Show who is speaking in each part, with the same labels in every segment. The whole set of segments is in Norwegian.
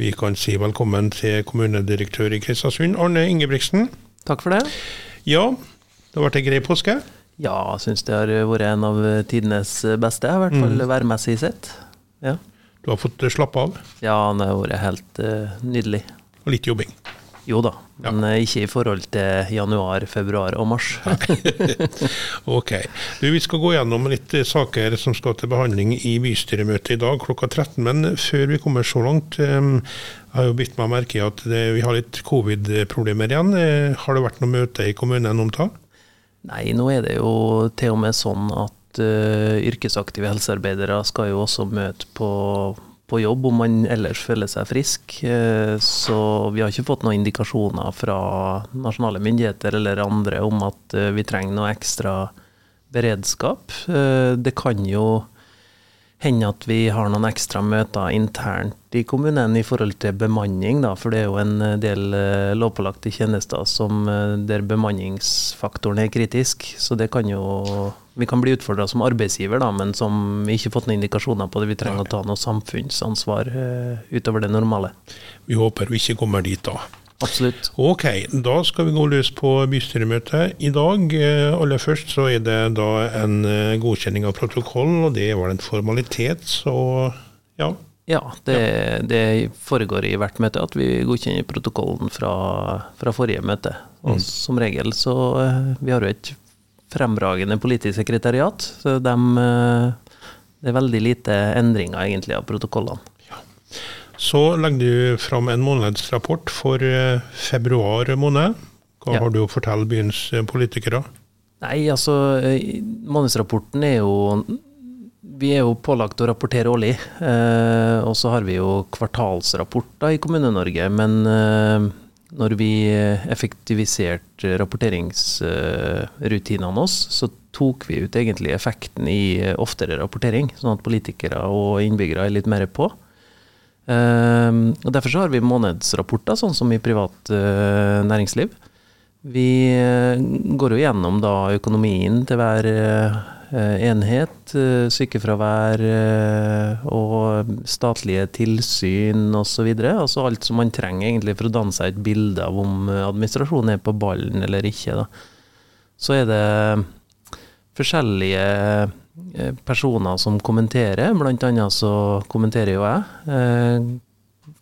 Speaker 1: Vi kan si velkommen til kommunedirektør i Kristiansund, Arne Ingebrigtsen.
Speaker 2: Takk for det.
Speaker 1: Ja, det har vært ei grei påske?
Speaker 2: Ja, jeg syns det har vært en av tidenes beste, i hvert fall mm. værmessig sett. Ja.
Speaker 1: Du har fått slappe av?
Speaker 2: Ja, det har vært helt uh, nydelig.
Speaker 1: Og litt jobbing?
Speaker 2: Jo da, men ja. ikke i forhold til januar, februar og mars.
Speaker 1: ok. Du, vi skal gå gjennom litt saker som skal til behandling i bystyremøtet i dag klokka 13. Men før vi kommer så langt, um, jeg har jo bitt meg merke i at det, vi har litt covid-problemer igjen. Eh, har det vært noe møte i kommunen om det?
Speaker 2: Nei, nå er det jo til og med sånn at uh, yrkesaktive helsearbeidere skal jo også møte på på jobb om man ellers føler seg frisk. Eh, så vi har ikke fått noen indikasjoner fra nasjonale myndigheter eller andre om at eh, vi trenger noe ekstra beredskap. Eh, det kan jo hende at vi har noen ekstra møter internt i kommunen i forhold til bemanning, da, for det er jo en del lovpålagte tjenester som, der bemanningsfaktoren er kritisk. Så det kan jo vi kan bli utfordra som arbeidsgiver, da, men som vi ikke har fått noen indikasjoner på det. Vi trenger å ta noe samfunnsansvar uh, utover det normale.
Speaker 1: Vi håper vi ikke kommer dit da.
Speaker 2: Absolutt.
Speaker 1: Ok, da skal vi gå løs på bystyremøtet i dag. Eh, aller først så er det da en eh, godkjenning av protokollen, og det var en formalitet, så ja.
Speaker 2: Ja, det, det, foregår i hvert møte at vi godkjenner protokollen fra, fra forrige møte. Og mm. som regel så Vi har jo et fremragende politisk sekretariat. Så de, eh, det er veldig lite endringer egentlig av protokollene. Ja.
Speaker 1: Så legger du fram en månedsrapport for eh, februar måned. Hva ja. har du å fortelle byens eh, politikere?
Speaker 2: Nei, altså Månedsrapporten er jo Vi er jo pålagt å rapportere årlig. Eh, og så har vi jo kvartalsrapporter i Kommune-Norge. Men eh, når vi effektiviserte rapporteringsrutinene oss, så tok vi ut egentlig effekten i oftere rapportering, sånn at politikere og innbyggere er litt mer på. Ehm, og Derfor har vi månedsrapporter, sånn som i privat eh, næringsliv. Vi eh, går jo gjennom da økonomien til hver eh, Eh, enhet, eh, sykefravær eh, og statlige tilsyn osv. Altså alt som man trenger egentlig for å danne seg et bilde av om administrasjonen er på ballen eller ikke. Da. Så er det forskjellige personer som kommenterer, blant annet så kommenterer jo jeg.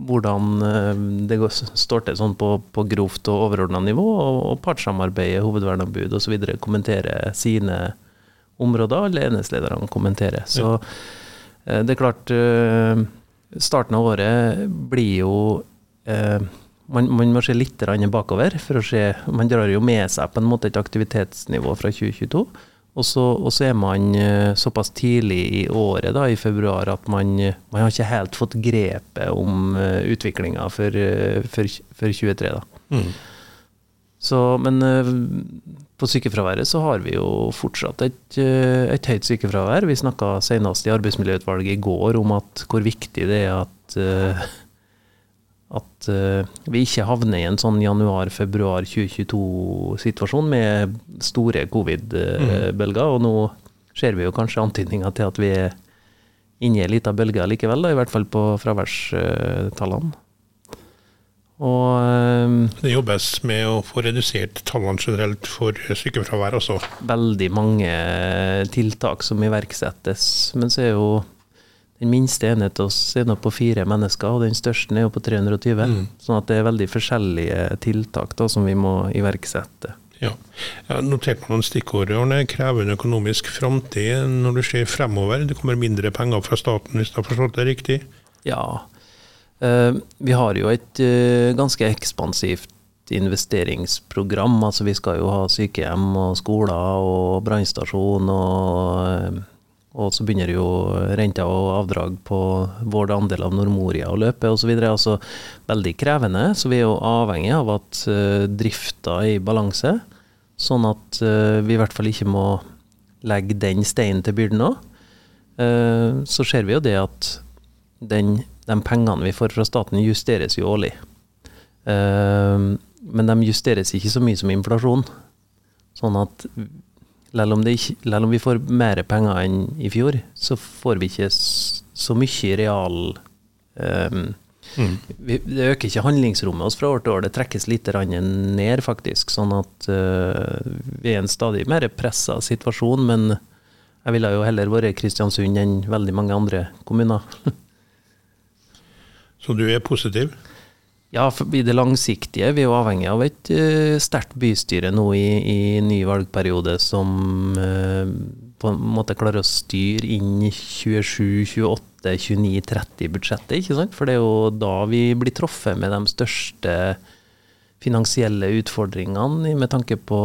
Speaker 2: Hvordan det står til sånn på, på grovt og overordna nivå, og partssamarbeidet, hovedverneombud osv. kommenterer sine områder alle enhetslederne kommenterer. Så ja. det er klart eh, Starten av året blir jo eh, man, man, må se litt bakover. for å se, Man drar jo med seg på en måte et aktivitetsnivå fra 2022. Og så, og så er man såpass tidlig i året, da, i februar, at man, man har ikke helt fått grepet om utviklinga for, for, for, 23. da. Mm. Så, men på sykefraværet så har vi jo fortsatt et, eh, et høyt sykefravær. Vi snakka senest i arbeidsmiljøutvalget i går om at hvor viktig det er at, eh, at eh, vi ikke havner i en sånn januar-februar 2022-situasjon med store covid-bølger. Og nå ser vi jo kanskje antydninger til at vi er inne i ei lita bølge likevel, da, i hvert fall på fraværstallene.
Speaker 1: Og, ehm, det jobbes med å få redusert tallene generelt for sykefravær også?
Speaker 2: Veldig mange tiltak som iverksettes. Men så er jo den minste enheten oss er nå på fire mennesker, og den største er jo på 320. Mm. Sånn at det er veldig forskjellige tiltak da, som vi må iverksette.
Speaker 1: Ja. Jeg har notert meg noen stikkord. Krevende økonomisk framtid når du ser fremover. Det kommer mindre penger fra staten, hvis jeg har forstått det riktig?
Speaker 2: Ja, Eh, vi har jo et eh, ganske ekspansivt investeringsprogram. Altså vi skal jo ha sykehjem og skoler og brannstasjon. Og, eh, og, så begynner jo renter og avdrag på vår andel av Nordmoria å løpe osv. Altså veldig krevende. Så vi er jo avhengig av at drifta er i balanse. Sånn at vi i hvert fall ikke må legge den steinen til byrden òg. Så ser vi jo det at den de pengene vi får fra staten, justeres jo årlig. Uh, men de justeres ikke så mye som inflasjon. Sånn at selv om, om, vi får mer penger enn i fjor, så får vi ikke så mye real um, Mm. Det øker ikke handlingsrommet oss fra år til år, det trekkes litt ned, faktisk. Sånn at uh, vi er i en stadig mer pressa situasjon, men jeg ville jo heller vært Kristiansund enn veldig mange andre kommuner.
Speaker 1: Så du er positiv?
Speaker 2: Ja, i det langsiktige. Vi er jo avhengig av et uh, sterkt bystyre nå i, i, ny valgperiode som uh, på en måte klarer å styre inn 27, 28, 29, 30 budsjettet. ikke sant? For det er jo da vi blir truffet med de største finansielle utfordringene med tanke på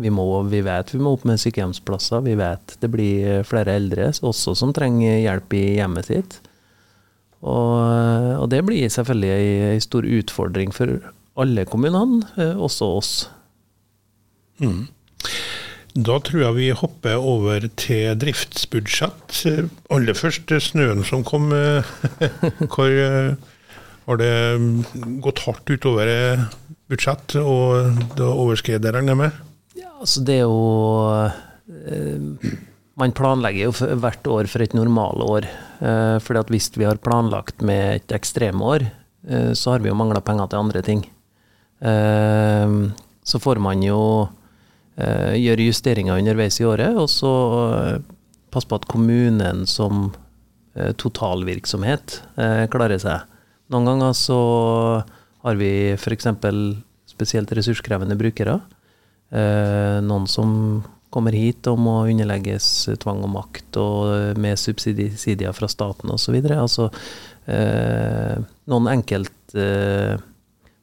Speaker 2: vi, må, vi vet vi må opp med sykehjemsplasser, vi vet det blir flere eldre også som trenger hjelp i hjemmet sitt. Og, og det blir selvfølgelig en stor utfordring for alle kommunene, eh, også oss.
Speaker 1: Mm. Da tror jeg vi hopper over til driftsbudsjett. Aller først snøen som kom. Hvor har det gått hardt utover budsjett, og da overskred regner med?
Speaker 2: Ja, altså det er jo eh, Man planlegger jo hvert år for et normalår. Eh, at hvis vi har planlagt med et ekstremår, eh, så har vi jo mangla penger til andre ting. Eh, så får man jo Eh, gjøre justeringer underveis i året, og så eh, passe på at kommunen som eh, totalvirksomhet klarer seg. Noen ganger så har vi f.eks. spesielt ressurskrevende brukere. Noen som kommer hit og må underlegges tvang og makt, og med subsidier fra staten osv. Altså noen enkelt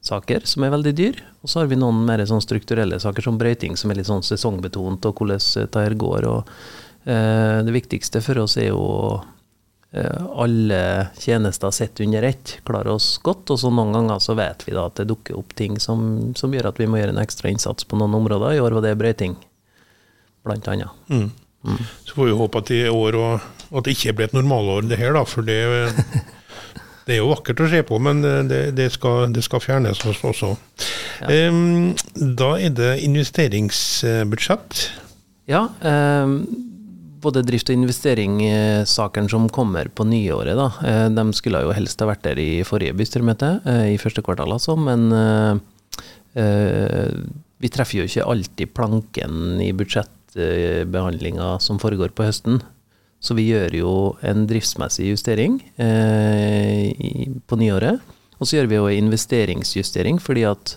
Speaker 2: saker som er veldig dyr. Og så har vi noen mer sånn strukturelle saker som brøyting, som er litt sånn sesongbetont, og hvordan dette går. Og, eh, det viktigste for oss er jo eh, alle tjenester sett under ett klarer oss godt. Og så noen ganger så vet vi da at det dukker opp ting som, som gjør at vi må gjøre en ekstra innsats på noen områder. I år var det brøyting, blant annet.
Speaker 1: Mm. Mm. Så får vi håpe at i år og, at det ikke blir et normalår, det her, da. For det Det er jo vakkert å se på, men det, det, skal, det skal, fjernes også. Ja. Um, da er det investeringsbudsjett.
Speaker 2: Ja. Um, både drift- og investeringssakene som kommer på nyåret, da, eh, de skulle jo helst ha vært der i forrige bystyremøte, eh, i første kvartal altså, men uh, vi treffer jo ikke alltid planken i budsjettbehandlinga som foregår på høsten. Så vi gjør jo en driftsmessig justering eh, på nyåret. Og så gjør vi jo en investeringsjustering, fordi at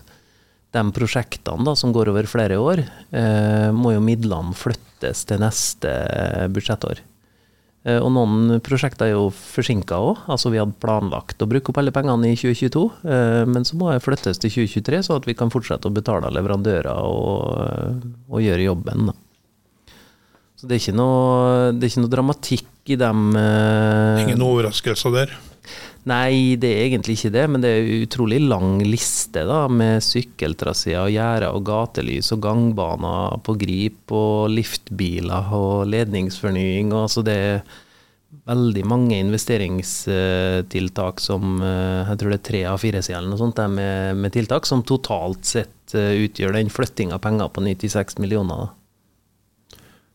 Speaker 2: de prosjektene da, som går over flere år, eh, må jo midlene flyttes til neste budsjettår. Eh, og noen prosjekter er jo forsinka òg. Altså vi hadde planlagt å bruke opp alle pengene i 2022, eh, men så må det flyttes til 2023, så at vi kan fortsette å betale leverandører og, og gjøre jobben. da. Så det er ikke noe, det er ikke noe dramatikk i dem.
Speaker 1: Uh, Ingen overraskelser der?
Speaker 2: Nei, det er egentlig ikke det, men det er en utrolig lang liste da, med sykkeltraseer, gjerder og gatelys og gangbaner på grip og liftbiler og ledningsfornying. Og, så det er veldig mange investeringstiltak som eh, Jeg tror det er tre av fire sider eller noe sånt med, med, tiltak som totalt sett eh, utgjør den flytting av penger på 96 millioner. Da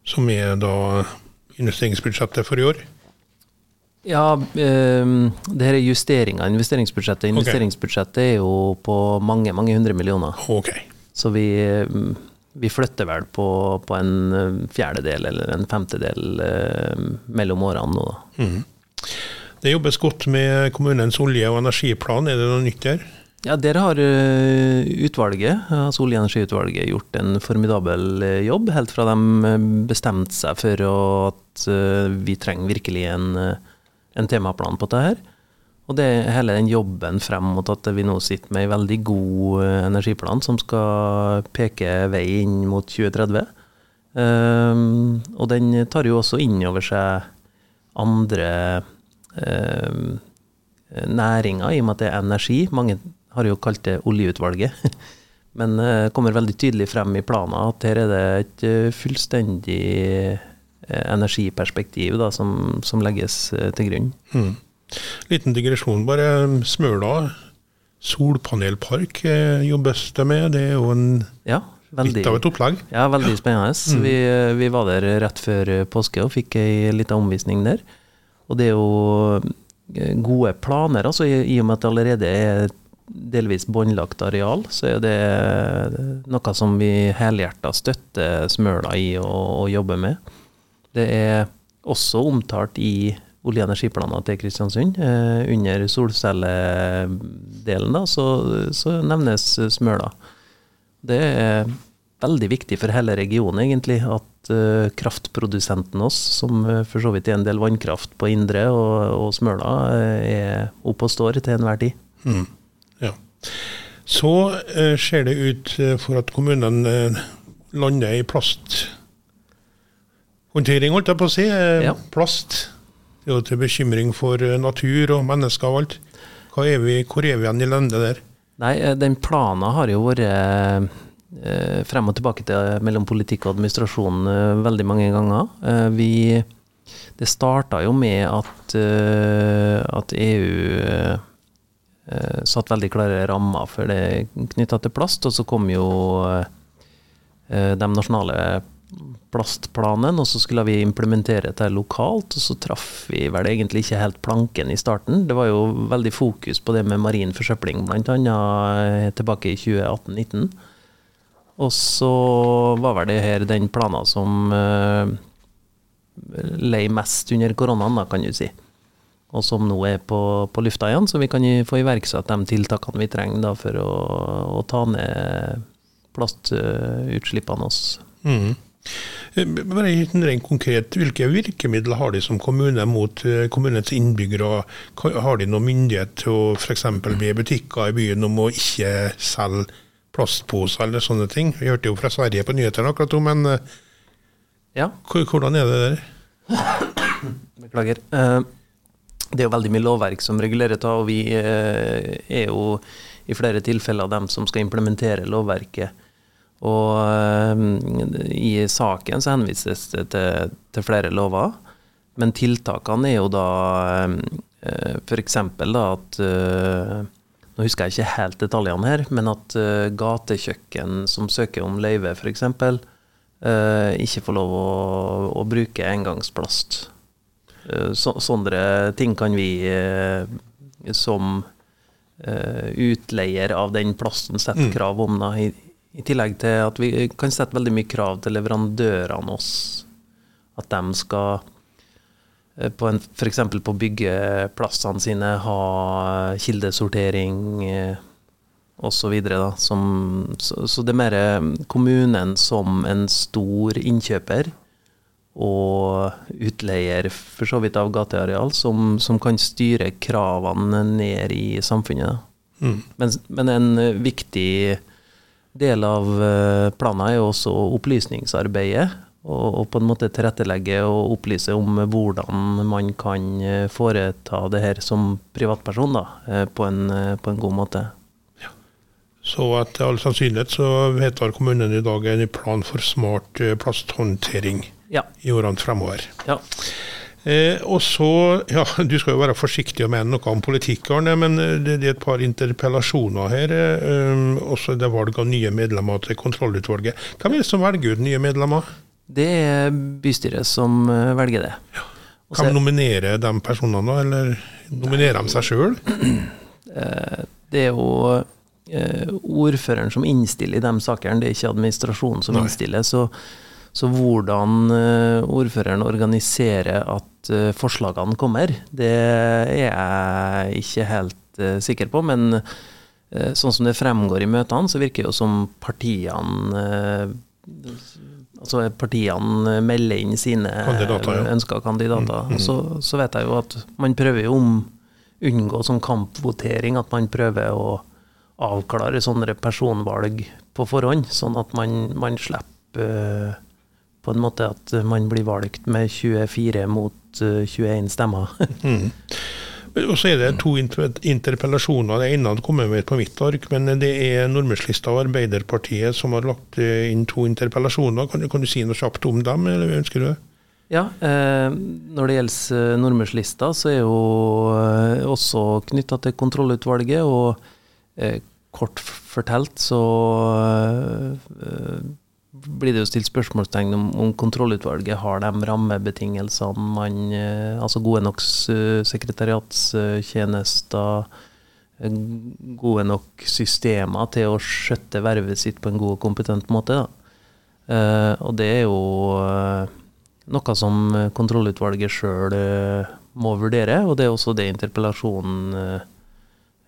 Speaker 1: som er da investeringsbudsjettet for i år?
Speaker 2: Ja, eh, det her er justeringa av investeringsbudsjettet. Investeringsbudsjettet er jo på mange, mange hundre millioner.
Speaker 1: Ok.
Speaker 2: Så vi, vi flytter vel på, på, en fjerdedel eller en femtedel eh, mellom årene nå. Mm.
Speaker 1: Det jobbes godt med kommunens olje- og energiplan. Er det noe nytt der?
Speaker 2: Ja, Der har eh, utvalget, altså Olje- og energiutvalget gjort en formidabel eh, jobb, helt fra de eh, bestemte seg for at vi trenger virkelig en, en temaplan på dette. Og det er hele den jobben frem mot at vi nå sitter med en veldig god energiplan som skal peke vei inn mot 2030. Um, og den tar jo også inn over seg andre um, næringer, i og med at det er energi. Mange har jo kalt det oljeutvalget. Men det uh, kommer veldig tydelig frem i planen at her er det et uh, fullstendig uh, energiperspektiv da, som, som, legges eh, til grunn. Mm.
Speaker 1: Liten digresjon bare. Smøla solpanelpark jobbes det med. Det er jo en, ja, veldig, litt av et opplegg.
Speaker 2: Ja, veldig spennende. Mm. Vi, vi, var der rett før påske og fikk ei lita omvisning der. Og det er jo gode planer. altså I, i og med at det allerede er delvis båndlagt areal, så er det noe som vi helhjerta støtter Smøla i å, å jobbe med. Det er også omtalt i olje- og energiplaner til Kristiansund. Eh, under solcelledelen så, så, nevnes Smøla. Det er veldig viktig for hele regionen, egentlig, at eh, kraftprodusenten oss, som uh, for så vidt er en del vannkraft på Indre og, og Smøla, eh, er oppe og står til enhver tid.
Speaker 1: Mm. Så ser det ut for at kommunene lander i plasthåndtering, holdt jeg på å si. Ja. Plast. Det er jo til bekymring for natur og mennesker og alt. Er vi, hvor er vi igjen i landet der?
Speaker 2: Nei, den planen har jo vært Eh, frem og tilbake til mellom politikk og administrasjon eh, veldig mange ganger. Eh, vi, det starta jo med at, at EU satt veldig klare rammer for det knytta til plast, og så kom jo de nasjonale plastplanen, og så skulle vi implementere dette lokalt. Og så traff vi vel egentlig ikke helt planken i starten. Det var jo veldig fokus på det med marin forsøpling, bl.a. tilbake i 2018-2019. Og så var vel det her den planen som uh, lei mest under koronaen, da, kan du si. Og som nå er på, på lufta igjen, så vi kan få iverksatt de tiltakene vi trenger da, for å, å ta ned plastutslippene oss.
Speaker 1: Mm. Bare rent konkret, Hvilke virkemidler har de som kommune mot eh, kommunens innbyggere? Har de noen myndighet til å f.eks. be butikker i byen om å ikke selge plastposer eller sånne ting. Vi hørte jo fra Sverige på nyhetene akkurat nå, men eh, ja. hvordan er det der?
Speaker 2: Beklager. Eh, det er jo veldig mye lovverk som regulerer det, og vi eh, er jo i flere tilfeller dem som skal implementere lovverket. Og i saken så henvises det til, til flere lover, men tiltakene er jo da f.eks. da at nå husker jeg ikke helt detaljene her, men at gatekjøkken som søker om løyve f.eks., eh, ikke får lov å, å bruke engangsplast. Uh, så, sånne ting kan vi uh, som utleier av den plassen sette mm. krav om. Da, i, i, tillegg til at vi kan sette veldig mye krav til leverandørene oss. At de skal Eh, på F.eks. på byggeplassene sine ha kildesortering eh, osv. Så, så, så det er mer eh, kommunen som en stor innkjøper og utleier for så vidt av gateareal, som, som kan styre kravene ned i samfunnet. Mm. Men, men, en viktig del av planen er jo også opplysningsarbeidet og, og, på en måte tilrettelegge og opplyse om hvordan man kan eh, foreta det her som privatperson da, eh, på, en, eh, på en god måte. Ja.
Speaker 1: Så etter all sannsynlighet så vedtar kommunen i dag en plan for smart plasthåndtering ja. i årene fremover. Ja. Eh, og så, ja, Du skal jo være forsiktig og mene noe om politikk, Arne, men det, det, er et par interpellasjoner her. Eh, også det valg av nye medlemmer til kontrollutvalget. Hvem er det som velger ut nye medlemmer?
Speaker 2: Det er bystyret som eh, velger det. Ja.
Speaker 1: Kan de nominere de personene, eller nominerer de seg sjøl?
Speaker 2: Eh, det er jo eh, ordføreren som innstiller i de sakene, det er ikke administrasjonen som Nei. innstiller. Så, så, hvordan ordføreren organiserer at forslagene kommer, det er jeg ikke helt sikker på. Men sånn som det fremgår i møtene, så virker det jo som partiene altså partiene melder inn sine kandidater, ja. ønska kandidater. Mm, mm. Så, så, vet jeg jo at man prøver om unngå sånn kampvotering, at man prøver å avklare sånne personvalg på forhånd, sånn at man, man slipper på en måte at man blir valgt med 24 mot uh, eh, 21 stemmer. mm.
Speaker 1: Og så er det to interpellasjoner. Det ene kommer med på mitt ark, men det er Nordmørslista og Arbeiderpartiet som har lagt eh, inn to interpellasjoner. Kan du, kan du si noe kjapt om dem, eller ønsker du det?
Speaker 2: Ja, eh, når det gjelder eh, Nordmørslista, så er jo også knytta til kontrollutvalget. Og eh, kort fortalt så eh, blir det jo stilt spørsmålstegn om, om kontrollutvalget har de rammebetingelsene man eh, Altså gode nok sekretariatstjenester, eh, gode nok systemer til å skjøtte vervet sitt på en god og kompetent måte. Da. Eh, og det er jo noe som kontrollutvalget sjøl må vurdere, og det er også det interpellasjonen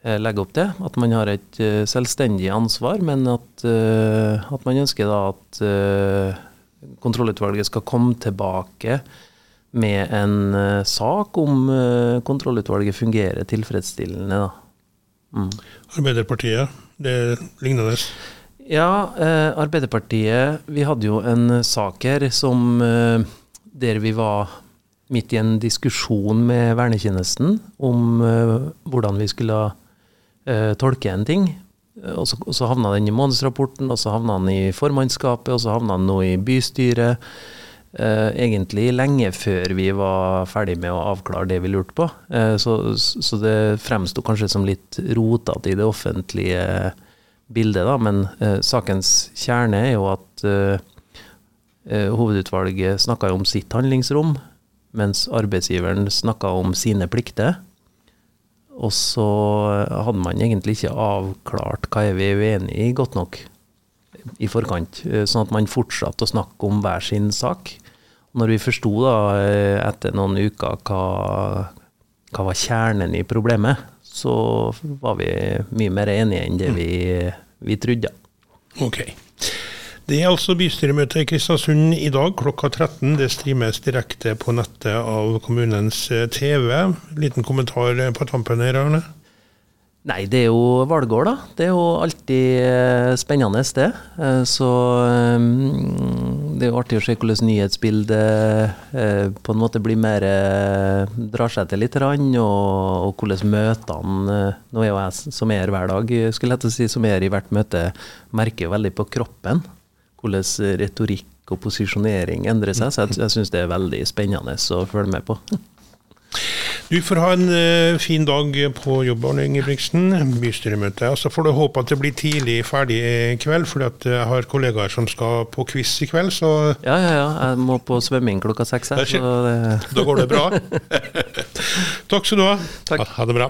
Speaker 2: legger opp til. At man har et selvstendig ansvar, men at, at man ønsker da at kontrollutvalget skal komme tilbake med en sak om kontrollutvalget fungerer tilfredsstillende. Da.
Speaker 1: Mm. Arbeiderpartiet, det ligner lignende?
Speaker 2: Ja, Arbeiderpartiet Vi hadde jo en sak her som der vi var midt i en diskusjon med vernetjenesten om hvordan vi skulle tolke en ting. Og så, og så havna den i månedsrapporten, og så havna den i formannskapet, og så havna den nå i bystyret. Uh, egentlig lenge før vi var ferdig med å avklare det vi lurte på. Uh, så, så, det fremsto kanskje som litt rotete i det offentlige bildet, da. Men uh, sakens kjerne er jo at hovedutvalget snakka om sitt handlingsrom, mens arbeidsgiveren snakka om sine plikter. Og så hadde man egentlig ikke avklart hva er vi uenige i godt nok i forkant. Sånn at man fortsatte å snakke om hver sin sak. Når vi forsto eh, etter noen uker hva, hva var kjernen i problemet, så var vi mye mer enige enn det vi, vi trodde.
Speaker 1: Ok. Det er altså bystyremøte i Kristiansund i dag klokka 13. Det streames direkte på nettet av kommunens eh, TV. Liten kommentar på tampen her, Arne?
Speaker 2: Nei, det er jo valgår, da. Det er jo alltid eh, spennende. Eh, så eh, det er jo artig å se hvordan nyhetsbildet på en måte blir mer drar seg til litt, og, og hvordan møtene Nå er jo jeg som er her hver dag, skulle jeg til å si, som er her i hvert møte, merker veldig på kroppen hvordan retorikk og posisjonering endrer seg. Så jeg, jeg syns det er veldig spennende å følge med på.
Speaker 1: Du får ha en uh, fin dag på jobb, Arne Ingebrigtsen. Bystyremøte. Og så får du håpe at det blir tidlig ferdig i kveld, for jeg har kollegaer som skal på quiz i kveld. Så
Speaker 2: Ja, ja, ja. Jeg må på svømming klokka seks.
Speaker 1: Da går det bra. Takk skal du ha.
Speaker 2: Takk.
Speaker 1: Ha det bra.